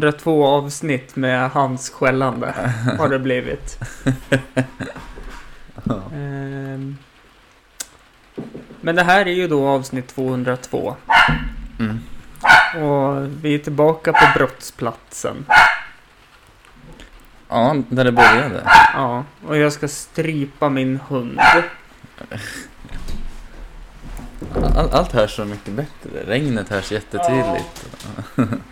202 avsnitt med hans skällande har det blivit. Ja. Ehm. Men det här är ju då avsnitt 202. Mm. Och vi är tillbaka på brottsplatsen. ja, där det började. Ja, och jag ska strypa min hund. All, allt hörs så mycket bättre. Regnet hörs jättetydligt.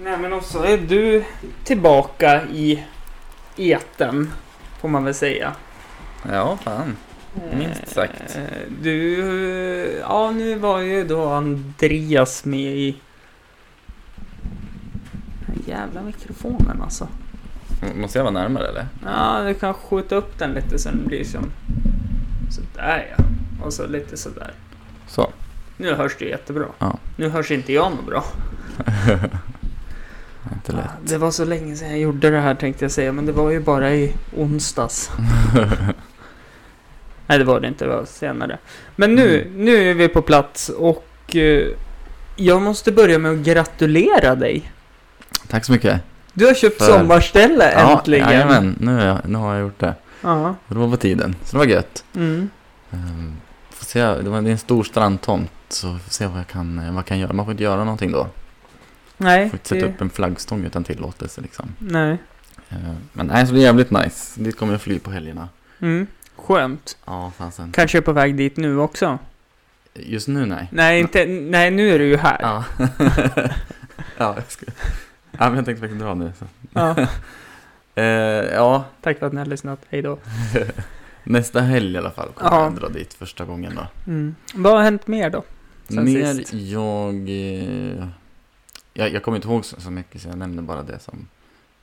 Nej men också är du tillbaka i eten får man väl säga. Ja, fan. Minst sagt. Eh, Du, ja nu var ju då Andreas med i... Den jävla mikrofonen alltså. Måste jag vara närmare eller? Ja, du kan skjuta upp den lite så den blir som... Sådär ja. Och så lite sådär. Så. Nu hörs det jättebra. Ja. Nu hörs inte jag något bra. Det var så länge sedan jag gjorde det här tänkte jag säga, men det var ju bara i onsdags. Nej, det var det inte, det var senare. Men nu, Mm. nu är vi på plats och eh, jag måste börja med att gratulera dig. Tack så mycket. Du har köpt För- sommarställe äntligen. Ja, jajamän. Nu, jag, nu har jag gjort det. Ja. Det var på tiden. Så det var gött. Mm. Um, får se, det, var, det är en stor strandtomt. Så får se vad jag kan, vad jag kan göra. Man får inte göra någonting då. Nej. Får inte sätta det- upp en flaggstång utan tillåtelse liksom. Nej. Eh, men nej, så det är jävligt nice. Dit kommer jag fly på helgerna. Mm. Skönt. Ja, fasen. Kanske är på väg dit nu också. Just nu nej. Nej, inte, nej nu är du ju här. Ja. ja, jag ska... Ja, men jag tänkte faktiskt dra nu. Så. Ja. Eh, ja, Tack för att ni har lyssnat. Hej då. nästa helg i alla fall kommer Ja. jag dra dit första gången då. Mm. Vad har hänt mer då? Sen Mer sist. jag, eh, jag... Jag kommer inte ihåg så, så mycket så jag nämner bara det som,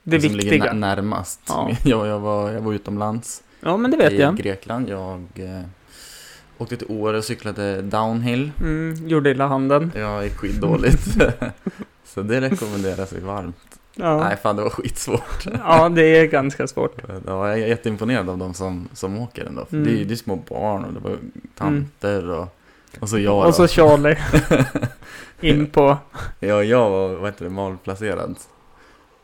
Det som ligger viktiga. nä- närmast. Ja. Jag, jag, var, jag var utomlands Ja, men det vet i jag. Grekland. Jag eh, åkte till Åre och cyklade downhill. Mm, gjorde illa handen. Jag är skitdåligt. så det rekommenderas sig varmt. Ja. Nej, fan det var skitsvårt. ja, det är ganska svårt. Ja, jag är jätteimponerad av de som, som åker ändå. För Mm. det, är, det är små barn och det var tanter och, och så jag Och då. så Charlie in på... Ja, jag var, vad heter det, malplacerad.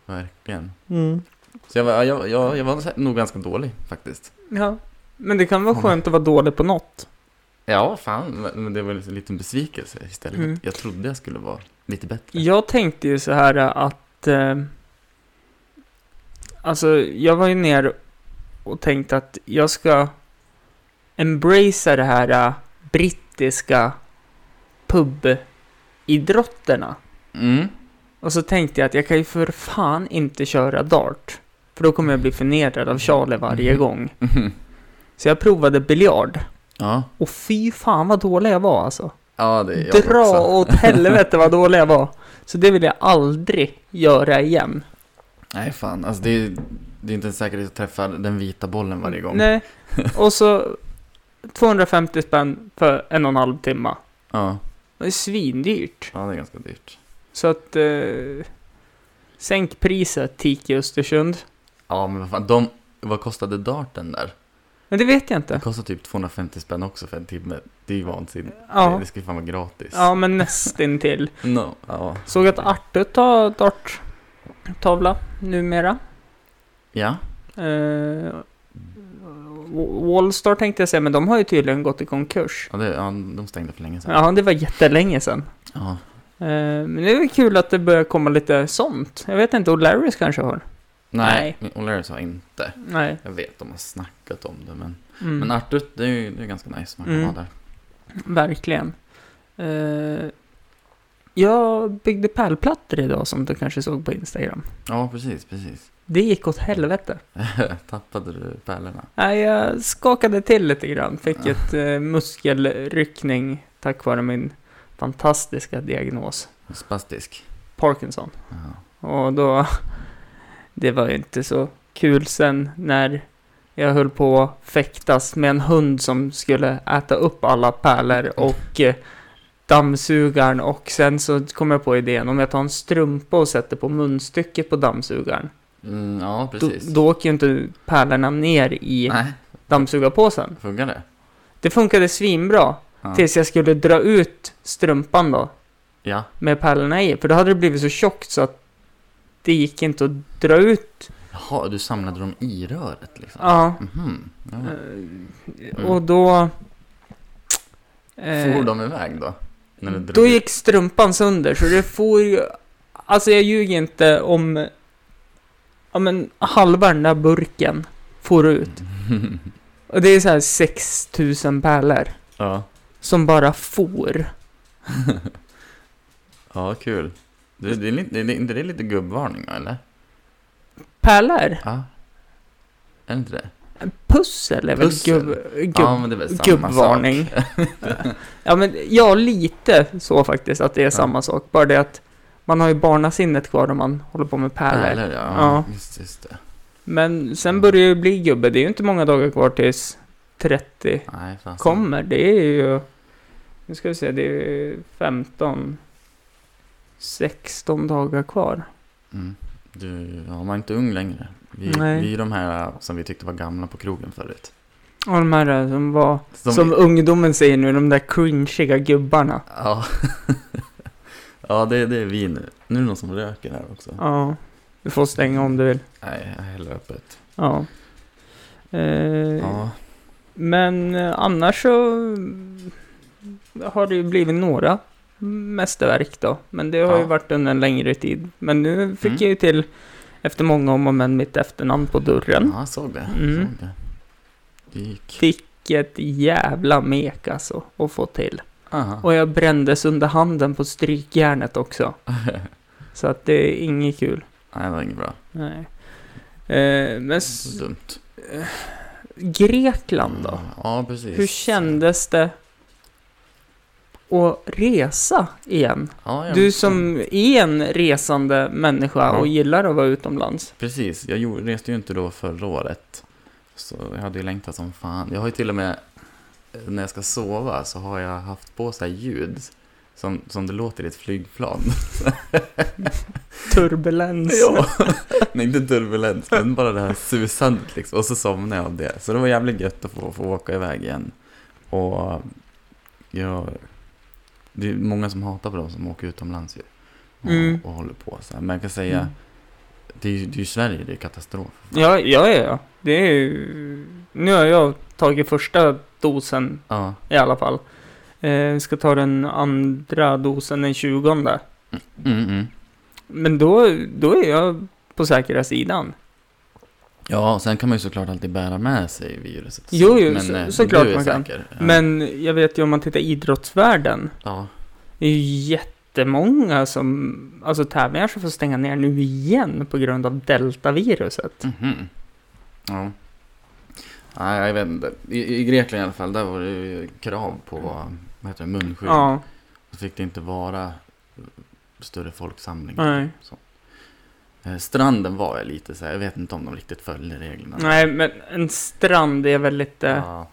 Verkligen. Mm. Så jag var, jag, jag, jag var nog ganska dålig faktiskt. Ja. Men det kan vara skönt att vara dålig på något. Ja, fan. Men det var en liten besvikelse istället. Mm. Jag trodde jag skulle vara lite bättre. Jag tänkte ju så här att... Eh, alltså, jag var ju ner och tänkte att jag ska embracea det här eh, brittiska pubidrotterna. Mm. Och så tänkte jag att jag kan ju för fan inte köra dart. För då kommer jag bli förnedrad av Charlie varje Mhm. gång. Så jag provade biljard. Ja. Och fy fan vad dålig jag var alltså. ja, det är jag Dra också. åt helvete vad dålig jag var. Så det vill jag aldrig göra igen. Nej, fan. Alltså det är, det är inte en säkerhet att träffa den vita bollen varje gång. Nej. Och så 250 spänn för en och en halv timme. Ja. Det är svindyrt. ja, det är ganska dyrt. Så att... Eh, sänk priset, Tiki Östersund. Ja, men vad fan. De, vad kostade darten där? Men det vet jag Det inte. kostar typ 250 spänn också för en timme. Det är ju vansinnigt. Det, Ja, det ska ju fan vara gratis. ja men nästintill. No. Ja. Såg att Arte tar darttavla numera. Ja. Eh, Wallstar tänkte jag säga, men de har ju tydligen gått i konkurs. Ja, det, ja, de stängde för länge sedan. Ja, det var jättelänge sedan. Ja. Eh, men det är kul att det börjar komma lite sånt. Jag vet inte, O'Larrys kanske har? Nej, O'Learys har inte. Nej. Jag vet, de har snackat om det. Men, Mm. men Artut, det är ju det är ganska nice. Man kan Mm. vara där. Verkligen. Eh, jag byggde pärlplattor idag som du kanske såg på Instagram. Ja, precis, precis. Det gick åt helvete. Tappade du pärlorna? Nej, jag skakade till lite grann. Fick ett eh, muskelryckning tack vare min fantastiska diagnos. Spastisk. Parkinson. Ja. Och då... Det var ju inte så kul sen när jag höll på att fäktas med en hund som skulle äta upp alla pärlor och eh, dammsugaren och sen så kom jag på idén om jag tar en strumpa och sätter på munstycket på dammsugaren Mm, ja, Då, precis. då åker ju inte pärlorna ner i Nej, dammsugarpåsen. funkar det? Det funkade svinbra. Ja. Tills jag skulle dra ut strumpan då. ja. Med pärlorna i. För då hade det blivit så tjockt så att det gick inte att dra ut. Jaha, du samlade dem i röret liksom? Ja. Mhm. Ja. Eh, Och då... eh, For de iväg då? När du drog Då ut? gick strumpan sönder, så det får ju... Alltså jag ljuger inte om... Ja men halva den där burken får ut. Och det är så här 6000 pärlor. ja. Som bara for. ja, kul. Det, det är lite, det är inte det lite gubbvarning eller? Pärlor? Ja. Är det inte det? Pussel är väl Pussel? gubb, gubb, ja, men det är väl gubbvarning. Ja men ja, lite så faktiskt att det är Ja. samma sak. Bara det att man har ju barnasinnet kvar om man håller på med pärlor. Pärlor, ja. Ja. Just, just det. Men sen börjar det bli gubbe. Det är ju inte många dagar kvar tills 30 Nej, kommer. Det är ju... Nu ska vi se, det är 15... 16 dagar kvar. Mm. Du, ja, man är inte ung längre. Vi, Nej. vi är de här som vi tyckte var gamla på krogen förut. Och de här eh, som var, Som som ungdomen säger nu, de där cringiga gubbarna. Ja, ja det, det är vi nu. Nu är det någon som röker här också. Ja, du får stänga om du vill. Nej, jag häller öppet. Ja. Eh, Ja, Men eh, annars så har det ju blivit några mästerverk då. Men det har ju Ja. varit under en längre tid. Men nu fick Mm. jag ju till, efter många om och men, mitt efternamn på dörren. ja jag såg det. Mm. Såg det. det gick. Vilket jävla mek alltså, att få till. Aha. Och jag brändes under handen på strykjärnet också. Så att det är inget kul. Nej, det var inget bra. Nej. Eh, men dumt. Grekland då? Ja, precis. Hur kändes det att resa igen? Ja, jag- Du som är en resande människa Ja. och gillar att vara utomlands. Precis, jag gjorde, reste ju inte då förra året. Så jag hade ju längtat som fan. Jag har ju till och med, eh, när jag ska sova så har jag haft på sig ljud som, som det låter i ett flygplan. Turbulens. ja, nej inte turbulens, men bara det här susandet liksom. Och så somnade jag av det. Så det var jävligt gött att få, få åka iväg igen. Och jag, det är många som hatar på de som åker utomlands ju. Och, Mm. och håller på så här. Men jag kan säga, Mm. det är det är ju Sverige, det är katastrof. Ja, ja, ja. Det är ju... Nu har jag tagit första dosen Ja. i alla fall. Eh, ska ta den andra dosen den 20. Mm, mm. Men då, då är jag på säkra sidan. Ja, och sen kan man ju såklart alltid bära med sig viruset. Jo, jo, men, så- eh, såklart man kan. säker. Ja. Men jag vet ju om man tittar i idrottsvärlden. Ja, Det är ju jättemånga som, alltså tävlingar som får stänga ner nu igen på grund av deltaviruset. mhm. Ja. Nej, jag vet inte. I, I Grekland i alla fall, där var det ju krav på vad heter det, munskydd. Ja, Så fick det inte vara större folksamlingar. nej. Så. Eh, Stranden var jag lite så här, jag vet inte om de riktigt följde reglerna. Nej, men en strand är väl lite Ja.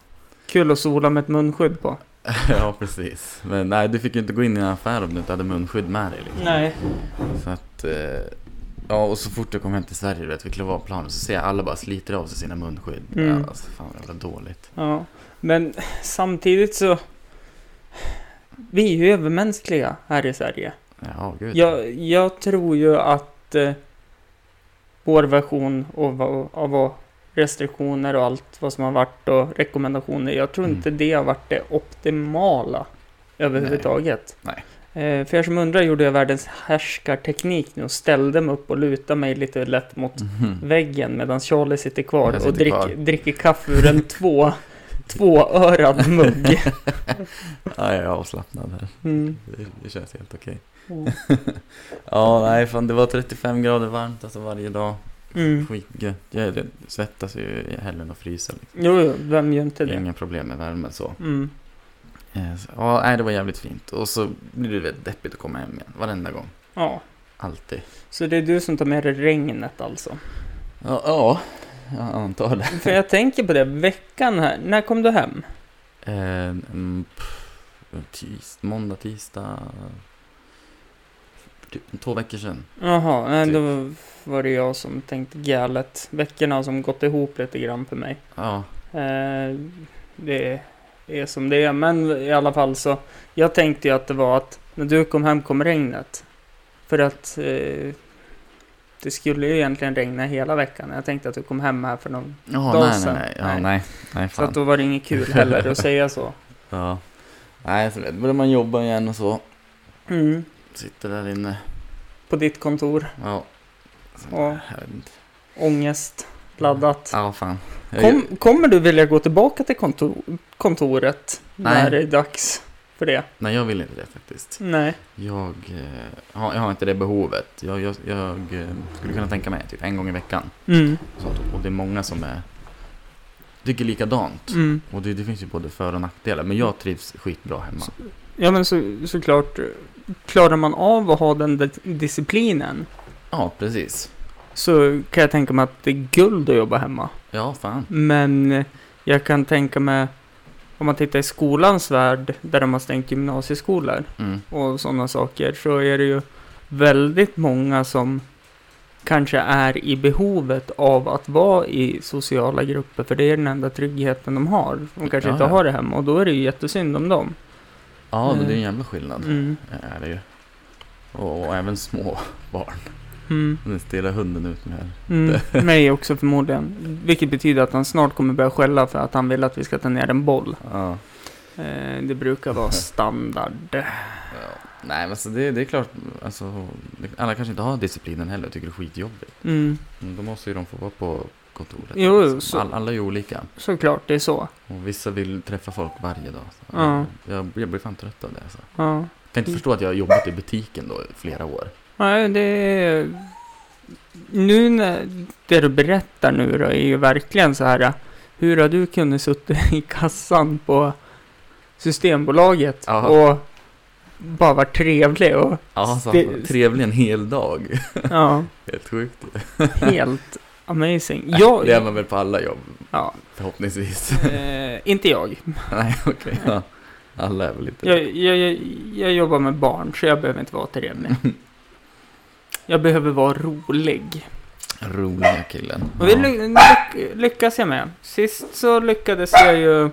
kul att sola med ett munskydd på. ja, precis. Men nej, du fick ju inte gå in i en affär om du inte hade munskydd med dig. Liksom. Nej. Så att, eh, ja och så fort jag kom hem till Sverige, du vet, vi klev av planet, så ser jag alla bara sliter av sig sina munskydd. Mm. Ja, alltså, fan vad jävla dåligt. Ja, men samtidigt så... Vi är ju övermänskliga här i Sverige. Ja, gud. Jag, jag tror ju att eh, vår version av, av vad restriktioner och allt vad som har varit och rekommendationer. Jag tror Mm. inte det har varit det optimala överhuvudtaget. Nej. Eh, för er som undrar gjorde jag världens härskarteknik nu och ställde mig upp och lutade mig lite lätt mot Mhm. väggen medan Charlie sitter kvar Jag och sitter kvar. dricker, dricker kaffe ur en två, tvåörad mugg. Ja, jag är avslappnad här. Mm. Det, det känns helt okej. Mm. Ja, nej fan det var 35 grader varmt alltså varje dag. Mm. Skitgött. Jag svettas ju hellre än att frysa. Liksom. Jo, jo, vem gör inte det? Inga problem med värme så. Mm. Eh, så- Ja, nej det var jävligt fint. Och så blir det väldigt deppigt att komma hem igen. Varenda gång. Ja, Alltid. så det är du som tar med dig regnet alltså? Ja, ja jag antar det. För jag tänker på det, veckan här, när kom du hem? Eh, mm, pff, tis, måndag, tisdag. Typ två veckor sedan. Jaha, nej, Typ. då var det jag som tänkte galet. Veckorna som gått ihop lite grann för mig. Ja, Eh, det är som det är, men i alla fall så. Jag tänkte ju att det var att när du kom hem kom regnet. För att eh, det skulle ju egentligen regna hela veckan. Jag tänkte att du kom hem här för någon. Jaha, Dag nej, nej, sedan. nej, ja, Nej. nej, nej, Så att då var det inget kul heller att säga så. Ja. Nej, så börjar man jobba igen och så. Mm. Sitter där inne. På ditt kontor. Ja. Inte. Ångest. Laddat. Ja, fan. Jag, Kom, kommer du vilja gå tillbaka till kontor, kontoret Nej. när det är dags för det? Nej, jag vill inte det faktiskt. Nej. Jag, eh, jag har inte det behovet. Jag, jag, jag eh, skulle kunna tänka mig typ en gång i veckan. Mm. Sånt. Och det är många som är, tycker likadant. Mm. Och det, det finns ju både för och nackdelar. Men jag trivs skitbra hemma. Ja men så, såklart, klarar man av att ha den di- disciplinen Ja, precis. så kan jag tänka mig att det är guld att jobba hemma. Ja, fan. Men jag kan tänka mig, om man tittar i skolans värld, där de har stängt gymnasieskolor Mm. och sådana saker, så är det ju väldigt många som kanske är i behovet av att vara i sociala grupper, för det är den enda tryggheten de har. De kanske Ja, inte ja. har det hemma, och då är det ju jättesynd om dem. Ja, men det är en Mm. jävla skillnad. Mm. Är det ju. Och, och även små barn. Mm. Nu stirrar hunden ut nu här. Mm, mig också förmodligen. Vilket betyder att han snart kommer börja skälla för att han vill att vi ska ta ner en boll. Ja. Eh, det brukar vara standard. ja. Nej, men så det, det är klart. Alltså, alla kanske inte har disciplinen heller och tycker det är skitjobbigt. Mm, Då måste ju de få vara på kontoret. Jo, liksom. så- All, alla är ju olika. såklart, det är så. Och vissa vill träffa folk varje dag. Så Ja. jag, jag blir fan trött av det. Alltså. Ja. Jag kan inte förstå att jag har jobbat i butiken då i flera år. Nej, det är... Nu när det du berättar nu då är ju verkligen så här. Hur har du kunnat sitta i kassan på Systembolaget Ja. och bara varit trevlig och Ja, så trevlig en hel dag. ja, Helt sjukt. helt amazing. Jag, Det är man väl på alla jobb, ja, förhoppningsvis. eh, inte jag. Nej, okej. Ja. Alla är väl lite... Jag, jag, jag. jag jobbar med barn så jag behöver inte vara trevlig. Jag behöver vara rolig. Roliga killen. Och det ly lyck lyckas jag med. Sist så lyckades jag ju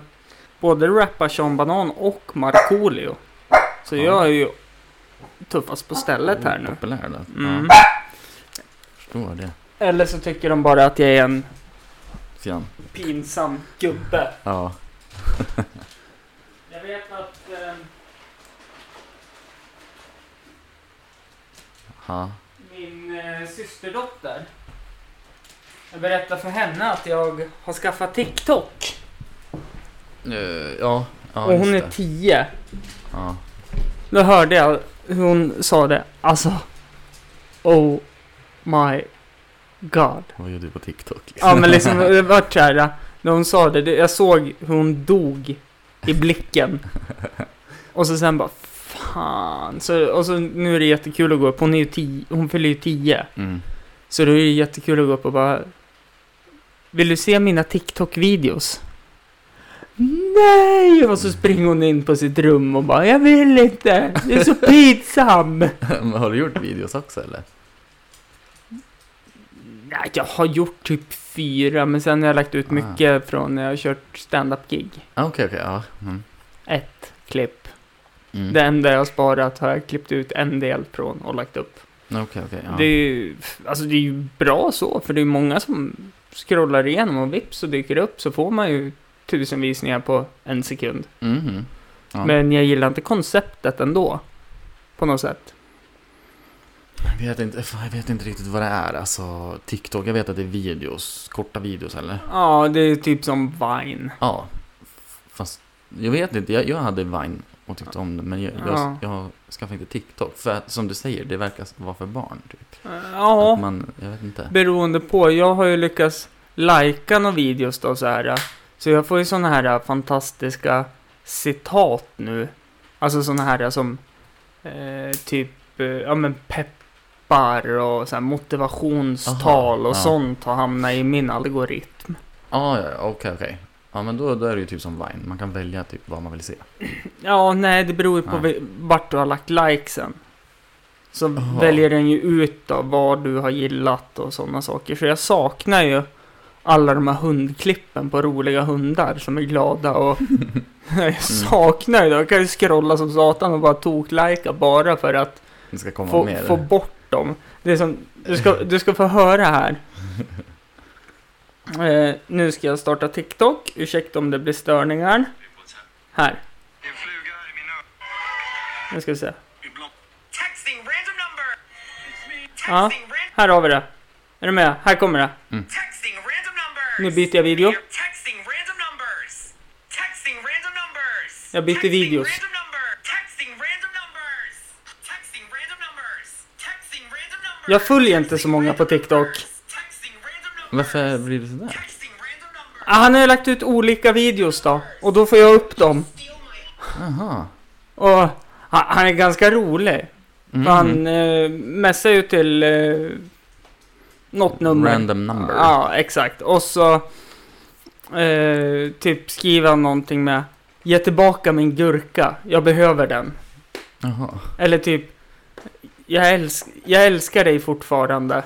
både rappa Sean Banan och Markoolio. Så Ja. jag är ju tuffast på stället här nu. Populär då. Mm. Förstår det. Eller så tycker de bara att jag är en Fjant. pinsam gubbe. Ja. Jag vet att... Eh, Ha. min eh, systerdotter. Jag berättade för henne att jag har skaffat TikTok. Eh, ja. Ja, och hon är det. 10. Ja. Då hörde jag hur hon sa det. Alltså. Oh my god. Vad gör du på TikTok? Ja men liksom det vart så här. När hon sa det. Jag såg hur hon dog i blicken. Och så sen bara fan. Så, och så nu är det jättekul att gå upp. Hon är ju 10. Hon fyller ju 10. Mm. Så då är det jättekul att gå upp och bara Vill du se mina TikTok-videos? Nej! Och så springer hon in på sitt rum och bara Jag vill inte! Det är så pinsam! Har du gjort videos också eller? Nej, jag har gjort typ fyra, men sen har jag lagt ut Ah. mycket från när jag har kört stand-up-gig. Ah, Okej, okej, ja. Mm. Ett klipp. Mm. Det enda jag har sparat har jag klippt ut en del från och lagt upp. Okej, okej, ja. Det är ju, alltså det är ju bra så, för det är många som scrollar igenom och vips så dyker det upp så får man ju tusen visningar på en sekund. Mhm. Ja. Men jag gillar inte konceptet ändå. På något sätt. Jag vet, inte, jag vet inte riktigt vad det är. Alltså, TikTok, jag vet att det är videos. Korta videos eller? Ja, det är typ som Vine. Ja. Fast, jag vet inte. Jag, jag hade Vine och tyckte om det. Men jag, Ja. jag, jag skaffade inte TikTok. För att, som du säger, det verkar vara för barn. Typ. Ja. Att man, jag vet inte. Beroende på. Jag har ju lyckats lajka några videos då så här. Så jag får ju såna här fantastiska citat nu. Alltså såna här som eh, typ, eh, ja men peppar och så motivationstal Aha, och ja. sånt har hamnat i min algoritm. Ah, ja, okej, okej. Ja, men då, då är det ju typ som Vine. Man kan välja typ vad man vill se. Ja, nej det beror ju på Nej. vart du har lagt likesen. Så Jaha. väljer den ju ut då vad du har gillat och sådana saker. Så jag saknar ju alla de här hundklippen på roliga hundar som är glada och jag saknar ju det. Jag kan ju scrolla som satan och bara toklajka bara för att få, få bort dem. Det är som, du ska, du ska få höra här. Eh, nu ska jag starta TikTok. Ursäkta om det blir störningar. Här, nu ska vi se. Ibland. Texting random number. Ja, här har vi det. Är du med? Här kommer det. Numbers. Nu byter jag video. Jag byter videos. Jag följer inte så många på TikTok. Varför blir det sådär? Ah, han har ju lagt ut olika videos då. Och då får jag upp dem. Jaha. Och han, han är ganska rolig. Mm. Han eh, messar ju till eh, något nummer. Random number. Ja, exakt. Och så eh, typ skriver han någonting med Ge tillbaka min gurka, jag behöver den. Jaha. Eller typ jag, älsk jag älskar dig fortfarande.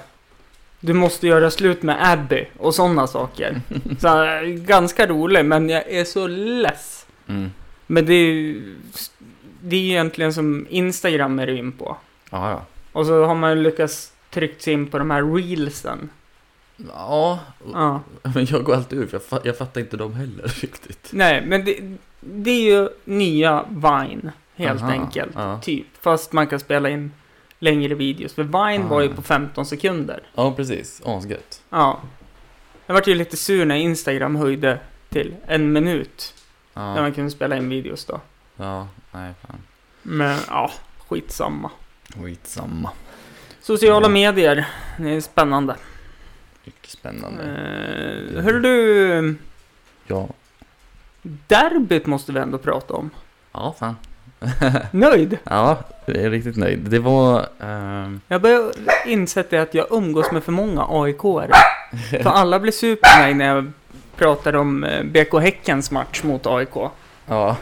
Du måste göra slut med Abby och sådana saker. Så, ganska rolig, men jag är så less. Mm. Men det är ju det är egentligen som Instagram är in på. Ja, ja. Och så har man lyckats tryckt sig in på de här reelsen. Ja, Ja. men jag går alltid ur för jag, fa- jag fattar inte dem heller riktigt. Nej, men det, det är ju nya Vine, helt Aha, enkelt. ja. Typ. Fast man kan spela in längre videos. För Vine Ah. var ju på 15 sekunder. Ja, precis. Asgött. Ja. Jag vart ju lite sur när Instagram höjde till en minut. När Ja, man kunde spela in videos då. ja, nej fan. Men ja, skitsamma. Skitsamma. Sociala Ja. medier, det är spännande. Mycket spännande. Eh, hör du, Ja. derbyt måste vi ändå prata om. Ja, fan. Nöjd? Ja, jag är riktigt nöjd. Det var... ehm, Jag börjar insett det att jag umgås med för många AIK-are. För alla blir sur på mig när jag pratar om eh, BK Häckens match mot AIK. ja.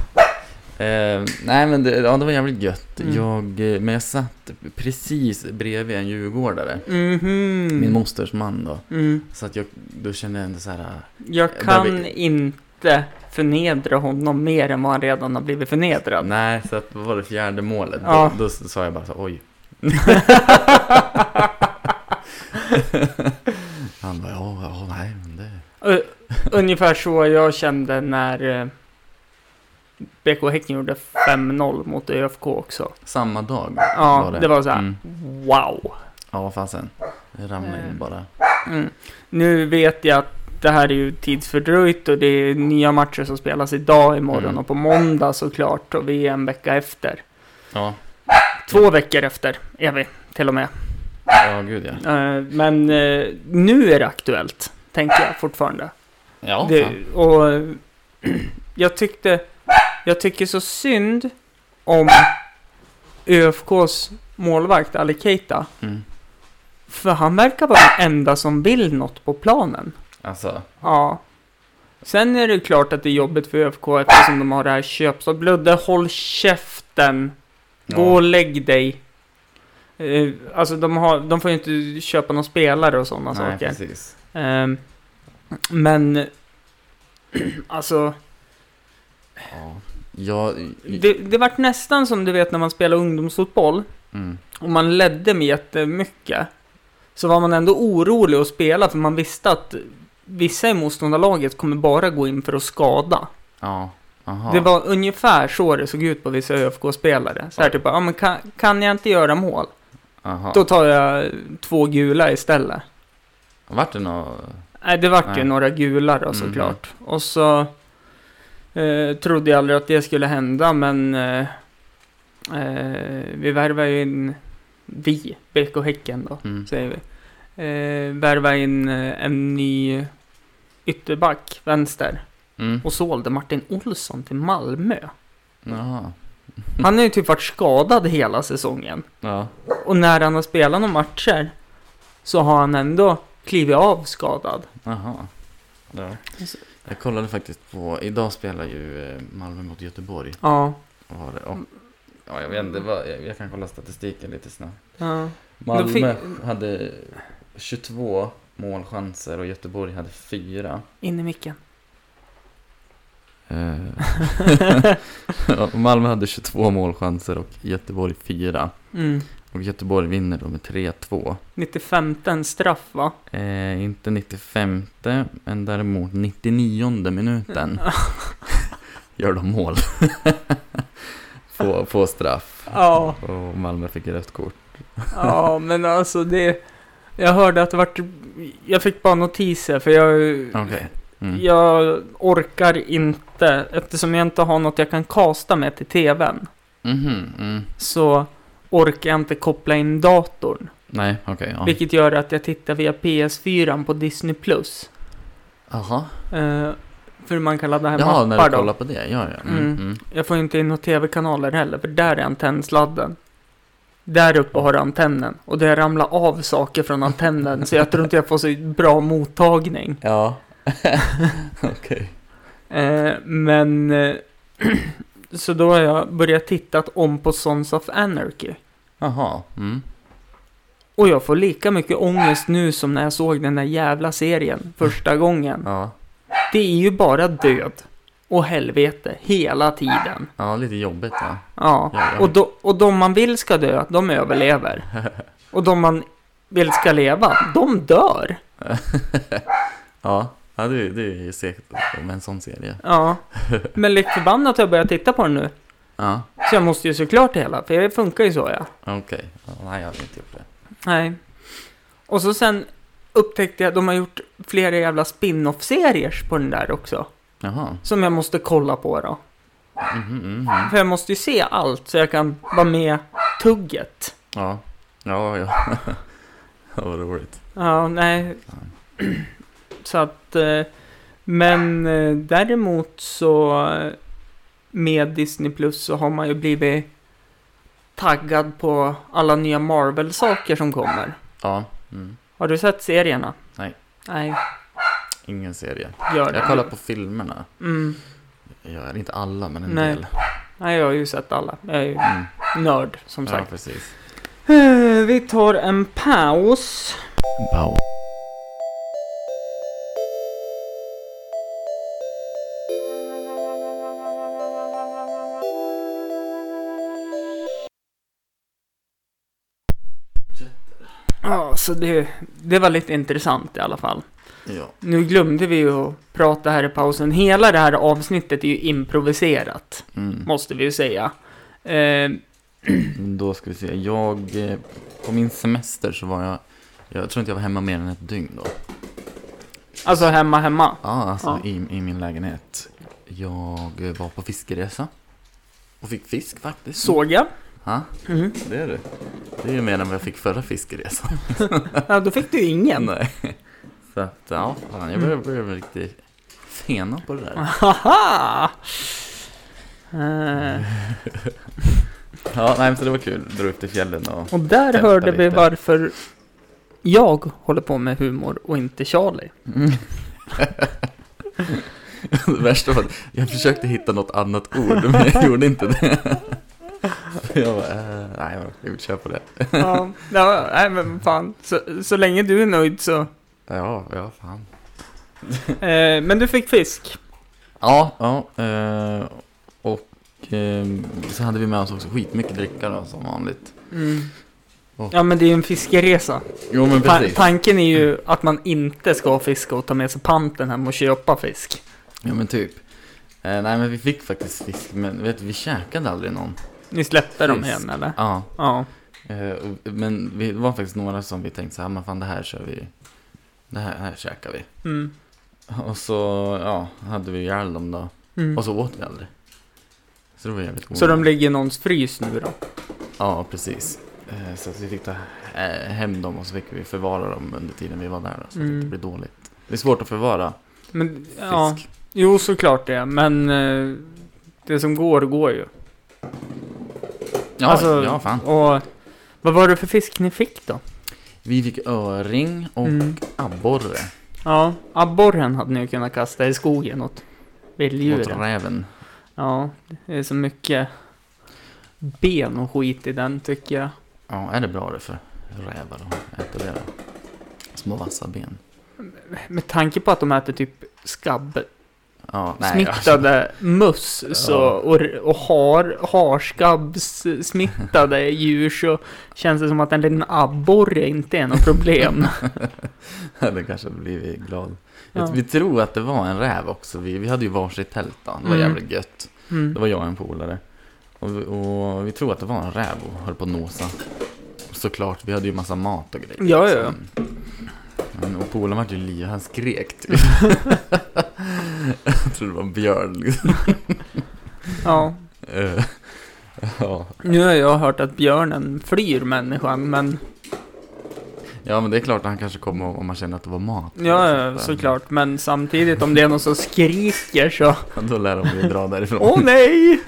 Ehm, nej men det, ja, det var jävligt gött. Mm. Jag, eh, men jag satt precis bredvid en djurgårdare. Mhm. Min mosters man då. Mm. Så att jag, då kände jag ändå så här. Jag Där kan vi- inte förnedra honom mer än vad han redan har blivit förnedrad. Nej, så att, vad var det fjärde målet? Ja. Då, då sa jag bara så oj. Han bara, ja, ja, nej, men det... Ungefär så jag kände när eh, BK Häcken gjorde 5-0 mot ÖFK också. Samma dag Ja, det. var så här. Mm. Wow! Ja, fasen. Det ramlade Eh. in bara. Mm. Nu vet jag att det här är ju tidsfördröjt och det är nya matcher som spelas idag, imorgon Mm. och på måndag såklart och vi är en vecka efter. Ja, Två veckor efter är vi till och med. ja gud ja. Eh, Men eh, nu är det aktuellt, tänker jag fortfarande. Ja, Det, och jag tyckte, jag tycker så synd om ÖFKs målvakt Ali Keita. Mm. För han verkar vara den enda som vill något på planen. Alltså, Ja. Sen är det klart att det är jobbigt för ÖFK eftersom de har det här köp. Så Bludde, håll käften. Gå Ja. och lägg dig. Eh, alltså de, har, de får ju inte köpa någon spelare och sådana nej saker. precis. Ehm, men, alltså, Ja. Ja, det, det vart nästan som du vet när man spelar ungdomsfotboll mm. och man ledde med jättemycket. Så var man ändå orolig att spela för man visste att vissa i motståndarlaget kommer bara gå in för att skada. ja. Aha. Det var ungefär så det såg ut på vissa ÖFK-spelare. Så här typ, ja men kan, kan jag inte göra mål, Aha. då tar jag två gula istället. Vart det nå... Nej, det vart ju några gula då Mhm. såklart. Och så eh, trodde jag aldrig att det skulle hända, men eh, eh, vi värvade ju in, vi, BK Häcken då, Mm. säger vi. Eh, värvade in eh, en ny ytterback, vänster, Mm. och sålde Martin Olsson till Malmö. Jaha. Han har ju typ varit skadad hela säsongen. Ja. Och när han har spelat några matcher så har han ändå klivit av skadad. Jaha. Ja. Jag kollade faktiskt på, idag spelar ju eh, Malmö mot Göteborg. Ja, Var och, Ja, jag vet inte, jag kan kolla statistiken lite snabbt. Ja. Malmö fick- hade 22 målchanser och Göteborg hade 4. In i micken. Ja, Malmö hade 22 målchanser och Göteborg 4. Mm. Och Göteborg vinner då med 3-2. 95 en straff va? Eh, inte 95 men däremot 99 minuten gör de mål. på, på straff. Ja. Och Malmö fick rött kort. Ja, men alltså det... Jag hörde att det vart... Jag fick bara notiser för jag... Okej. Mm. Jag orkar inte, eftersom jag inte har något jag kan kasta med till tvn. Mhm, mm. Så orkar jag inte koppla in datorn. Nej, okej. ja. Vilket gör att jag tittar via PS4 på Disney+. Plus. Jaha. Eh, för man kan ladda hem Jaha, när appar du då. kollar på det. Ja, ja. Mm, Mm. mm. Jag får inte in några tv-kanaler heller, för där är antennsladden. Där uppe har du antennen. Och det ramlar av saker från antennen, så jag tror inte jag får så bra mottagning. Ja. okej. Eh, men... Eh, så då har jag börjat titta om på Sons of Anarchy. Jaha. Mm. Och jag får lika mycket ångest nu som när jag såg den där jävla serien första gången. Ja. Det är ju bara död och helvete hela tiden. ja, lite jobbigt? Ja, Ja, och, då, och de man vill ska dö, de överlever. Och de man vill ska leva, de dör. Ja, ja det, det är ju säkert med en sån serie. Ja, men likt förbannat har jag börjat titta på den nu. Ja, Så jag måste ju såklart hela, för det funkar ju så ja. okej. Ja, nej, jag har inte gjort det. Nej. Och så sen upptäckte jag att de har gjort flera jävla spin-off-serier på den där också. Jaha. Som jag måste kolla på då. Mhm, mhm. För jag måste ju se allt så jag kan vara med tugget. Ja. Ja, ja. ja, vad roligt. Ja, nej. Så att... eh, Men eh, däremot så eh, med Disney Plus så har man ju blivit taggad på alla nya Marvel-saker som kommer. Ja. Mm. Har du sett serierna? Nej. Nej, Ingen serie. gör det. Jag kollar på filmerna. Mm. Jag inte alla, men en Nej. del. Nej, jag har ju sett alla. Jag är ju Mm. nörd, som Ja, sagt. precis. Eh, Vi tar en paus. Wow. Ja, så det, det var lite intressant i alla fall. Ja. Nu glömde vi ju att prata här i pausen. Hela det här avsnittet är ju improviserat, Mm. måste vi ju säga. Eh, Då ska vi se. Jag, eh, på min semester så var jag, jag tror inte jag var hemma mer än ett dygn då. alltså hemma, hemma. Ja, alltså Ja. I, i min lägenhet. Jag eh, var på fiskeresa. Och fick fisk faktiskt. Såg jag. Ja, Mm. det är det. Det är ju mer än vad jag fick förra fiskeresan. Ja, då fick du ingen. Nej. Så att, ja, fan, jag börjar, bli riktigt fena på det där. Haha! Eh, Ja, nej, men så det var kul. Dra upp till fjällen och... och där Tälta hörde vi lite. varför jag håller på med humor och inte Charlie. Mm. det värsta var att jag försökte hitta något annat ord, men jag gjorde inte det. jag bara, äh, nej, jag vill köra på det. ja, ja, nej men fan. Så, så länge du är nöjd så. Ja, ja, fan. Eh, men du fick fisk. Ja, ja. Eh, och eh, så hade vi med oss också skitmycket dricka då, som vanligt. Mm. Och- Ja men det är ju en fiskeresa. Jo, men Ta- precis. tanken är ju att man inte ska fiska och ta med sig panten hem och köpa fisk. Ja, men typ. Eh, nej, men vi fick faktiskt fisk, men vet du, vi käkade aldrig någon. Ni släppte dem Fisk. igen eller? Ja, Ja. eh, och- men vi, det var faktiskt några som vi tänkte så här, men fan det här kör vi. Det här, här käkar vi. Mm. Och så, ja, hade vi ihjäl dem då. Mm. Och så åt vi aldrig. Så det var jävligt Så de ligger i någons frys nu då? Ja, precis. Eh, Så att vi fick ta eh, hem dem och så fick vi förvara dem under tiden vi var där. Då, så att det Mm. inte blir dåligt. Det är svårt att förvara Men, ja. fisk. Jo, såklart det. Men eh, det som går, går ju. Ja, Alltså, ja, fan. Och vad var det för fisk ni fick då? Vi fick öring och Mm. abborre. Ja, abborren hade ni kunnat kasta i skogen åt Åt vilddjuren. räven. Ja, det är så mycket. ben och skit i den tycker jag. Ja, är det bra det för rävar att äta det? Små vassa ben. Med tanke på att de äter typ skabb, Ja, nej, smittade möss så, Ja. och, och har, harskabbs smittade djur så känns det som att en liten abborre inte är något problem. alltså, det kanske blir vi glad. Ja. Vi tror att det var en räv också. Vi, vi hade ju varsitt tält då. Det var Mm. jävligt gött. Mm. Det var jag och en polare. Och, vi- och vi tror att det var en räv och höll på att nosa. Såklart, vi hade ju massa mat och grejer. Ja, ja. Så- Men, och polaren var ju liv, han skrek typ. jag tror det var en björn liksom. Ja, Eh, ja. nu har jag hört att björnen flyr människan, men ja, men det är klart att han kanske kommer om man känner att det var mat. ja, ja, såklart. Men samtidigt om det är någon som skriker så, Då lär de ju dra därifrån. åh nej!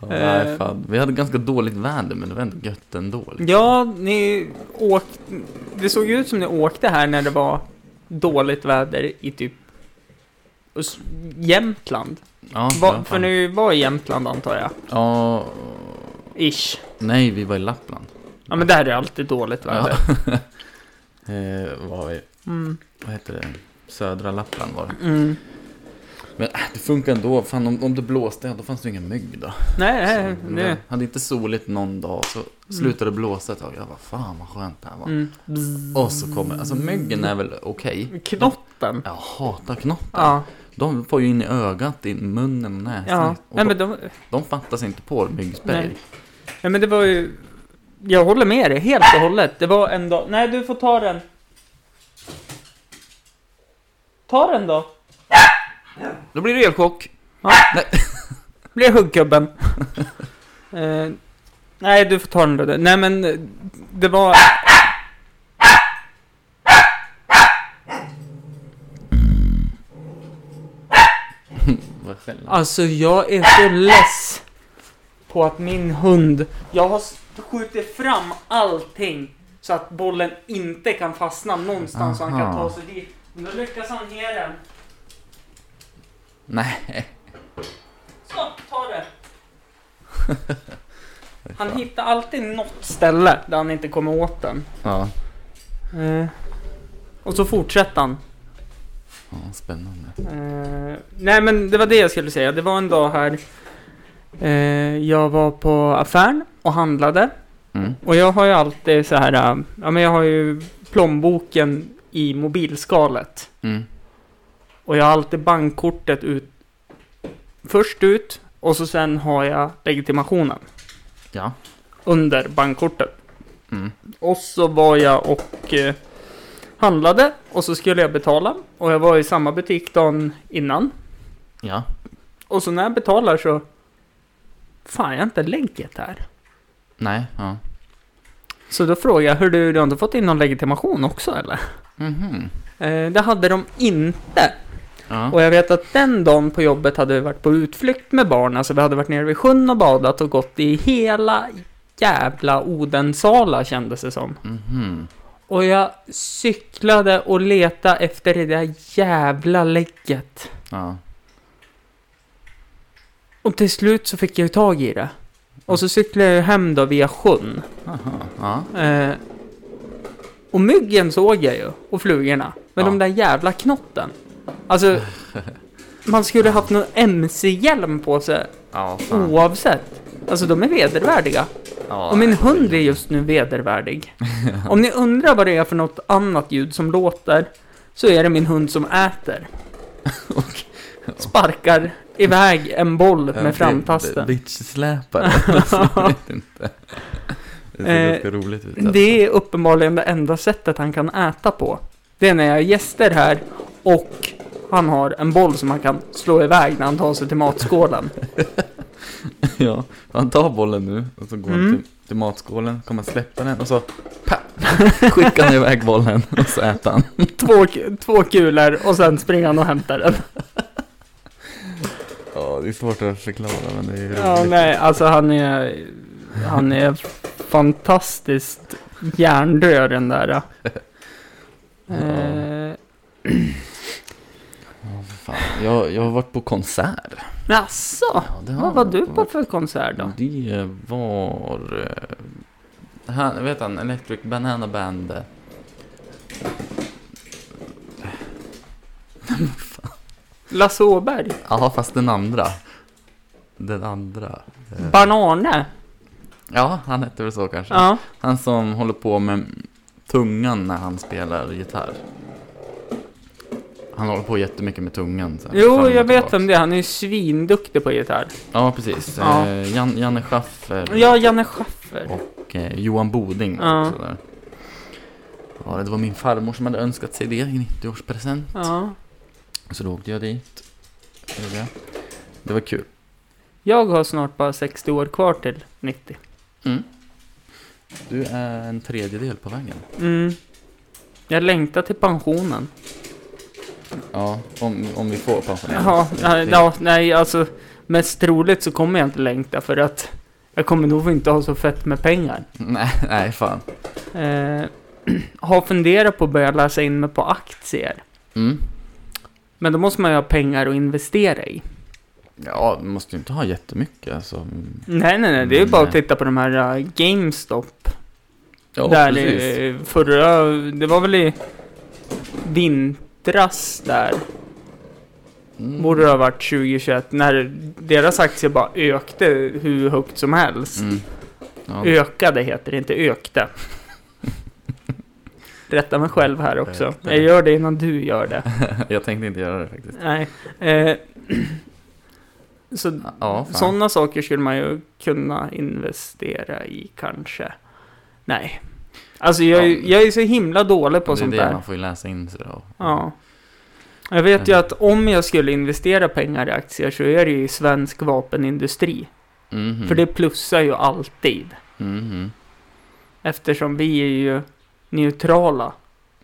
Ja, nej, Eh. fan. Vi hade ganska dåligt väder, men det var ändå gött ändå. Liksom. Ja, ni åkte, det såg ut som ni åkte här när det var dåligt väder i typ Jämtland. Ja, Va, ja, för ni var i Jämtland antar jag? Ja, Ish. nej, vi var i Lappland. Ja men där är det alltid dåligt väder. eh, var vi, Mm. vad heter det? Södra Lappland var det. Mm. Men äh, det funkar ändå. Fan, om, om det blåste, då fanns det ingen mygg då. Nej, nej, Så, det... Hade inte soligt någon dag så slutade det blåsa ett tag. Jag bara, fan vad skönt det här var. Mm. Och så kommer, alltså myggen är väl okej. Knoppen. Jag hatar knoppen. Ja, De får ju in i ögat, i munnen och näsan. ja. Och Nej, de, men de, de fattas inte på myggspray. Nej. nej men det var ju... Jag håller med dig helt och hållet. Det var en dag... Nej, du får ta den. Ta den då. Då blir det elchock. Ja. Nej. Blir huggkubben. eh, nej, du får ta den då. Nej, men eh, det var... Alltså, jag är så less på att min hund... Jag har skjutit fram allting så att bollen inte kan fastna någonstans så han kan ta sig dit. Men då lyckas han ge den. Nej. Så, ta det. Han hittar alltid något ställe där han inte kommer åt den. Ja. Eh, och så fortsätter han. ja, spännande. Eh, nej men det var det jag skulle säga. Det var en dag här. Eh, jag var på affären och handlade. Mm. Och jag har ju alltid så här. eh, ja men jag har ju plånboken i mobilskalet. Mm. Och jag har alltid bankkortet ut. Först ut. Och så sen har jag legitimationen. Ja. Under bankkortet. Mm. Och så var jag och eh, handlade. Och så skulle jag betala. Och jag var i samma butik dagen innan. Ja. Och så när jag betalar så... Fan, jag har inte lägget här. Nej. Ja. Så då frågade jag, hur du, du har inte fått in någon legitimation också eller? Mhm. Eh, det hade de inte. Ja. Och jag vet att den dagen på jobbet hade vi varit på utflykt med barn. Alltså vi hade varit nere vid sjön och badat och gått i hela jävla Odensala kändes det som. Mhm. Och jag cyklade och letade efter det där jävla lägget. Ja. Och till slut så fick jag ju tag i det. Och så cyklade jag hem då via sjön. Aha. Ja. Eh, och myggen såg jag ju. Och flugorna. Men Ja. de där jävla knotten. Alltså, man skulle haft någon MC-hjälm på sig Ja, fan. oavsett. Alltså de är vedervärdiga. Ja, Och min hund är just nu vedervärdig. Om ni undrar vad det är för något annat ljud som låter. Så är det min hund som äter. Sparkar iväg en boll med framtasten. Bitch-släpare. Det ser Eh, roligt ut. alltså. Det är uppenbarligen det enda sättet han kan äta på. Det är när jag har gäster här och han har en boll som han kan slå iväg när han tar sig till matskålen. Ja, han tar bollen nu och så går han Mm. till, till matskålen, kommer släppa den och så pa, skickar han iväg bollen och så äter han. Två, två kulor och sen springer han och hämtar den. Ja, det är svårt att förklara men det är roligt. Ja, nej, alltså han är... Han är fantastiskt hjärndöd den där. Eh, Fan, jag, jag har varit på konsert. Jaså? Ja, det har Vad var du på varit. för konsert då? Det var... eh, Han, vet han, Electric Banana Band. eh, Lasse Åberg? Ja, fast den andra. Den andra. eh, Banane? Ja, han hette väl så kanske. Ja. Han som håller på med tungan när han spelar gitarr. Han håller på jättemycket med tungan. Så Jo, jag vet tillbaks. vem det. Han är ju svinduktig på gitarr. Ja, precis. Ja. Eh, Jan, Janne Schaffer Ja, Janne Schaffer. och eh, Johan Boding Ja. också där. Ja, det var min farmor som hade önskat sig det i 90-årspresent. Ja. Så då åkte jag dit. Det var det. Det var kul. Jag har snart bara 60 år kvar till 90. Mm. Du är en tredjedel på vägen. Mm. Jag längtar till pensionen. Ja, om, om vi får pensionera. Ja, ja, ja, nej, alltså mest troligt så kommer jag inte längta för att jag kommer nog inte ha så fett med pengar. Nej, nej, fan. Eh, har funderat på att börja läsa in mig på aktier. Mm. Men då måste man ju ha pengar att investera i. Ja, du måste ju inte ha jättemycket. Alltså. Nej, nej, nej, det är ju bara att titta på de här uh, GameStop. Ja, där precis. i, förra, det var väl i vintras där. Mm. Borde det ha varit 2021 när deras aktier bara ökte hur högt som helst. Mm. Ja, Ökade heter det, inte ökte. Rätta mig själv här också. Ökte. Jag gör det innan du gör det. jag tänkte inte göra det faktiskt. Nej. Eh, så Ja, sådana saker skulle man ju kunna investera i kanske. Nej. Alltså jag, är- Ja. jag är så himla dålig på det är sånt det, där. man får ju läsa in sig då. Ja. Jag vet ju Mm. att om jag skulle investera pengar i aktier så är det ju i svensk vapenindustri. Mhm. För det plussar ju alltid. Mhm. Eftersom vi är ju neutrala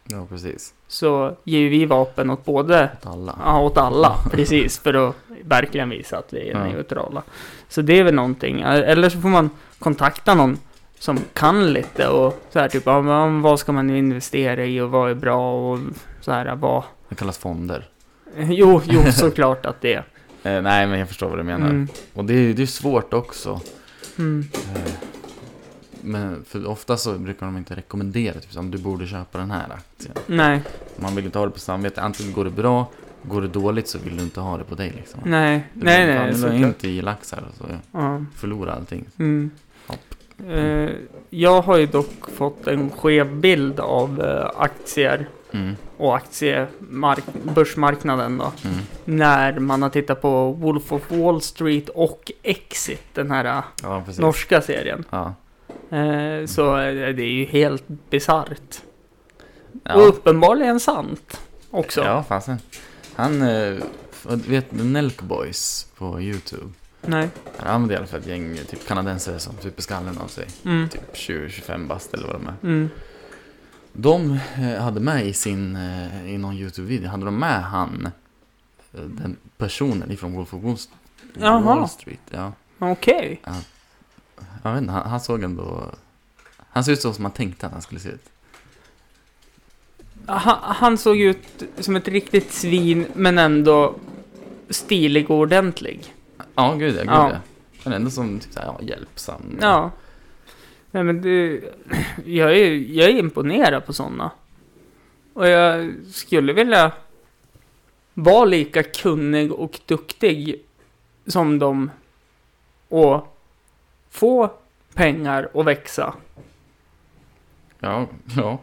Ja, precis. så ger vi vapen åt både, Åt alla. ja åt alla, precis, för att verkligen visa att vi är Ja. neutrala. Så det är väl någonting, eller så får man kontakta någon som kan lite och så här typ, men vad ska man investera i och vad är bra och så här, vad... Det kallas fonder. Jo, jo, såklart att det är. Eh, nej, men jag förstår vad du menar. Mm, Och det är är svårt också. mm, Eh, Men för ofta så brukar de inte rekommendera typ som du borde köpa den här aktien. nej, Man vill inte ha det på samvete. Antingen går det bra, går det dåligt så vill du inte ha det på dig liksom. nej, Du nej, nej, Du la in såklart. tio laxar och så Ja, förlorar allting. mm. Eh, jag har ju dock fått en skev bild av eh, aktier Mm, och aktiebörsmarknaden då. mm. När man har tittat på Wolf of Wall Street och Exit, den här eh, Ja, norska serien. Ja. Så det är ju helt bisarrt. Och Ja. uppenbarligen sant också. ja, fasen. Han, vet Nelk Boys på YouTube? Nej. Han använder i alla fall ett gäng typ kanadensare som super skallen av sig. Mm. Typ 20-25 bast eller vad de är. Mm. De eh, hade med i sin, eh, i någon YouTube-video, hade de med han, eh, den personen ifrån Wolf of Wall, Street. Ja. Okej. Jag vet inte, han, han såg ändå, han ser ut så som man tänkte att han skulle se ut. Han, han såg ut som ett riktigt svin, men ändå stilig och ordentlig. Ja, gud ja, gud Ja. ja. Men ändå som typ såhär, ja, hjälpsam. Ja. Nej men det, jag är, jag är imponerad på sådana. Och jag skulle vilja vara lika kunnig och duktig som dem och få pengar att växa. Ja, ja.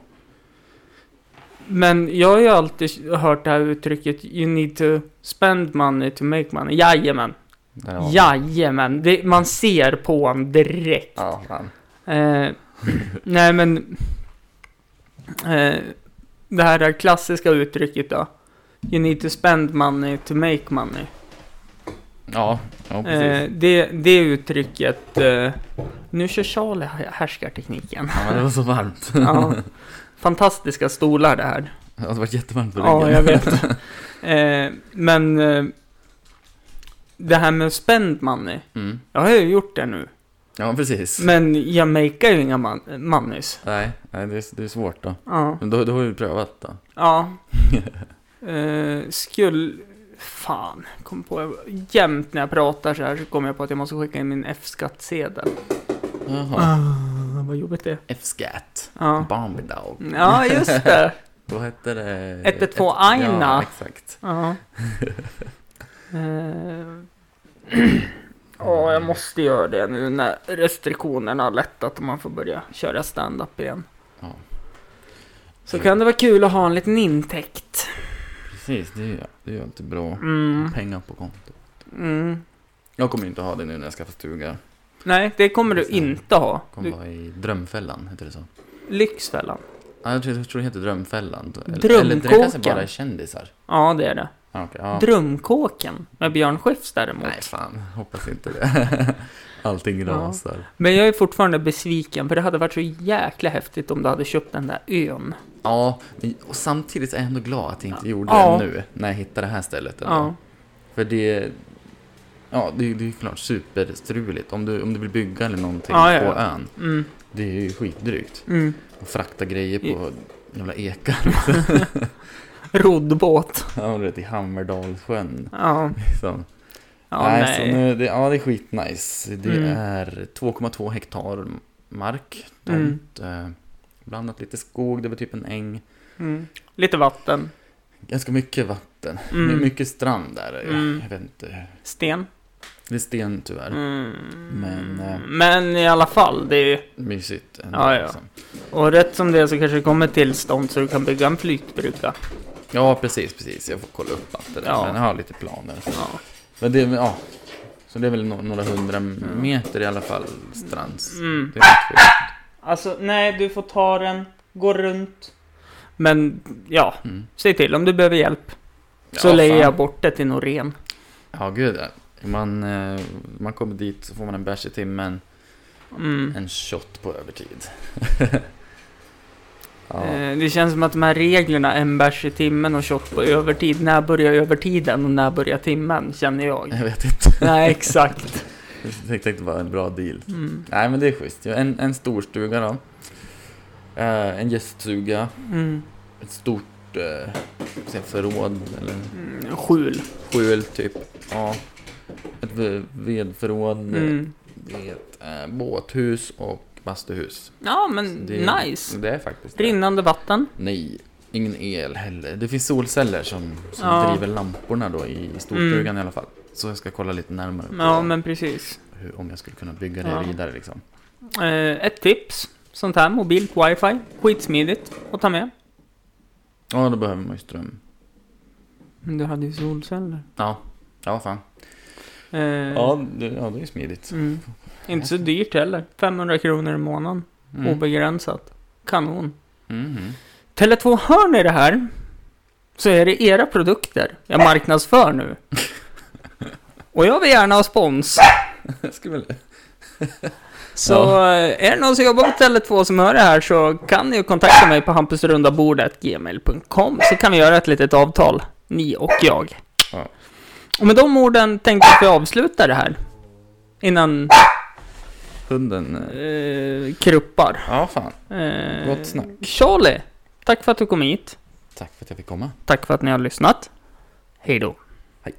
Men jag har ju alltid hört det här uttrycket You need to spend money to make money. Jajamän. Jajamän. Det, man ser på honom direkt. Ja, fan. Eh, nej men... Eh, det här klassiska uttrycket då. You need to spend money to make money. Ja, ja precis. Eh, det, det uttrycket... Eh, nu kör Charlie härskartekniken. Ja, men det var så varmt. Ja, fantastiska stolar det här. Det har varit jättevarmt på ryggen. Ja, jag vet. Eh, men... Det här med spend money. Mm. Jag har ju gjort det nu. Ja, precis. Men jag makear ju inga man moneys. Nej, nej det, är, det är svårt då. Ja. Men då, då har vi prövat då. Ja. eh, skulle... Fan, kom på. Jämt när jag pratar så här så kommer jag på att jag måste skicka in min F-skattsedel. Jaha. Ah, vad jobbigt det är. F-scat. Ja. Bambi dog. ja, just det. Vad hette det? 112 Ett- Aina. Ja, exakt. Ja. Eh, Ja, jag måste göra det nu när restriktionerna har lättat och man får börja köra stand-up igen. Ja. Så kan det vara kul att ha en liten intäkt. Precis, det är det är ju alltid bra. Mm. Pengar på kontot. Mm. Jag kommer inte ha det nu när jag skaffar stuga. Nej, det kommer du inte ha. kommer Du, vara i Drömfällan, heter det så? Lyxfällan. Ja, jag tror, jag tror det heter Drömfällan. Eller- Drömkåken. Eller det kanske bara är kändisar. Ja, det är det. Ja, okej, ja. Drömkåken med Björn Skifs däremot. Nej, fan. Hoppas inte det. Allting Ja. rasar. Men jag är fortfarande besviken för det hade varit så jäkla häftigt om du hade köpt den där ön. Ja, och samtidigt är jag ändå glad att jag inte gjorde Ja. det nu. När jag hittade det här stället. ändå. Ja. För det... Ja, det, det är ju klart superstruligt. Om du, om du vill bygga eller någonting Ja, ja, på ja. ön. Mm. Det är ju skitdrygt. Mm. Och frakta grejer på jävla ekar. Roddbåt. ja, du vet, i Hammerdalssjön. Ja. Liksom. Ja, nej, nej. Så nu, det, ja, det är skitnice. Det Mm. är 2,2 hektar mark. Mm. Tomt. Eh, blandat lite skog, det var typ en äng. Mm. Lite vatten. Ganska mycket vatten. Mm. Mycket strand där. är ju. Mm. Jag vet inte. Sten. Det är sten tyvärr. Mm. Men, eh, Men i alla fall, det är Mysigt. ändå, Ja, ja. liksom. Och rätt som det är så kanske det kommer tillstånd så du kan bygga en flytbrygga. Ja, precis, precis. Jag får kolla upp allt det där. Ja. Men jag har lite planer. Ja. Men det, ja. Så det är väl no- några hundra meter i alla fall strands. Mm. Alltså, nej, du får ta den, gå runt. Men, ja, Mm. säg till om du behöver hjälp. Så Ja, lägger fan. jag bort det till Norén. Ja, gud. Man, eh, man kommer dit så får man en bärs i timmen, Mm. en shot på övertid. ja, Eh, Det känns som att de här reglerna, en bärs i timmen och shot på övertid. När börjar övertiden och när börjar timmen, känner jag. jag vet inte. Nej, exakt. Jag tänkte var en bra deal. Mm. Nej, men det är schysst. En, en stor stuga då. Eh, en gäststuga. Mm. Ett stort eh, förråd eller Mm. Skjul. skjul typ. Ja. Ett ve- vedförråd. Mm. Ett eh, båthus och bastuhus. Ja, men det, nice. Det är faktiskt det. Rinnande vatten. Nej, ingen el heller. Det finns solceller som, som Ja. driver lamporna då i storstugan i alla fall. Så jag ska kolla lite närmare på Ja, men precis. hur, om jag skulle kunna bygga det Ja. vidare liksom. Eh, ett tips. Sånt här mobilt wifi. Skitsmidigt att ta med. Ja, då behöver man ju ström. Men du hade ju solceller. Ja, ja fan. Eh, Ja, det, ja, det är smidigt. Mm. Inte så dyrt heller. 500 kronor i månaden. Mm. Obegränsat. Kanon. Mhm. Tele2, hör ni det här? Så är det era produkter jag marknadsför nu. Och jag vill gärna ha spons. Väl... Så eh, är det någon som jobbar på Tele2 som hör det här så kan ni ju kontakta mig på hampusrundabordet.gmail.com så kan vi göra ett litet avtal, ni och jag. Ja. Och med de orden tänkte jag att vi avslutar det här. Innan Hunden... eh, kruppar. Ja, fan. Eh, Gott snack. Charlie, tack för att du kom hit. Tack för att jag fick komma. Tack för att ni har lyssnat. Hej då. Hej.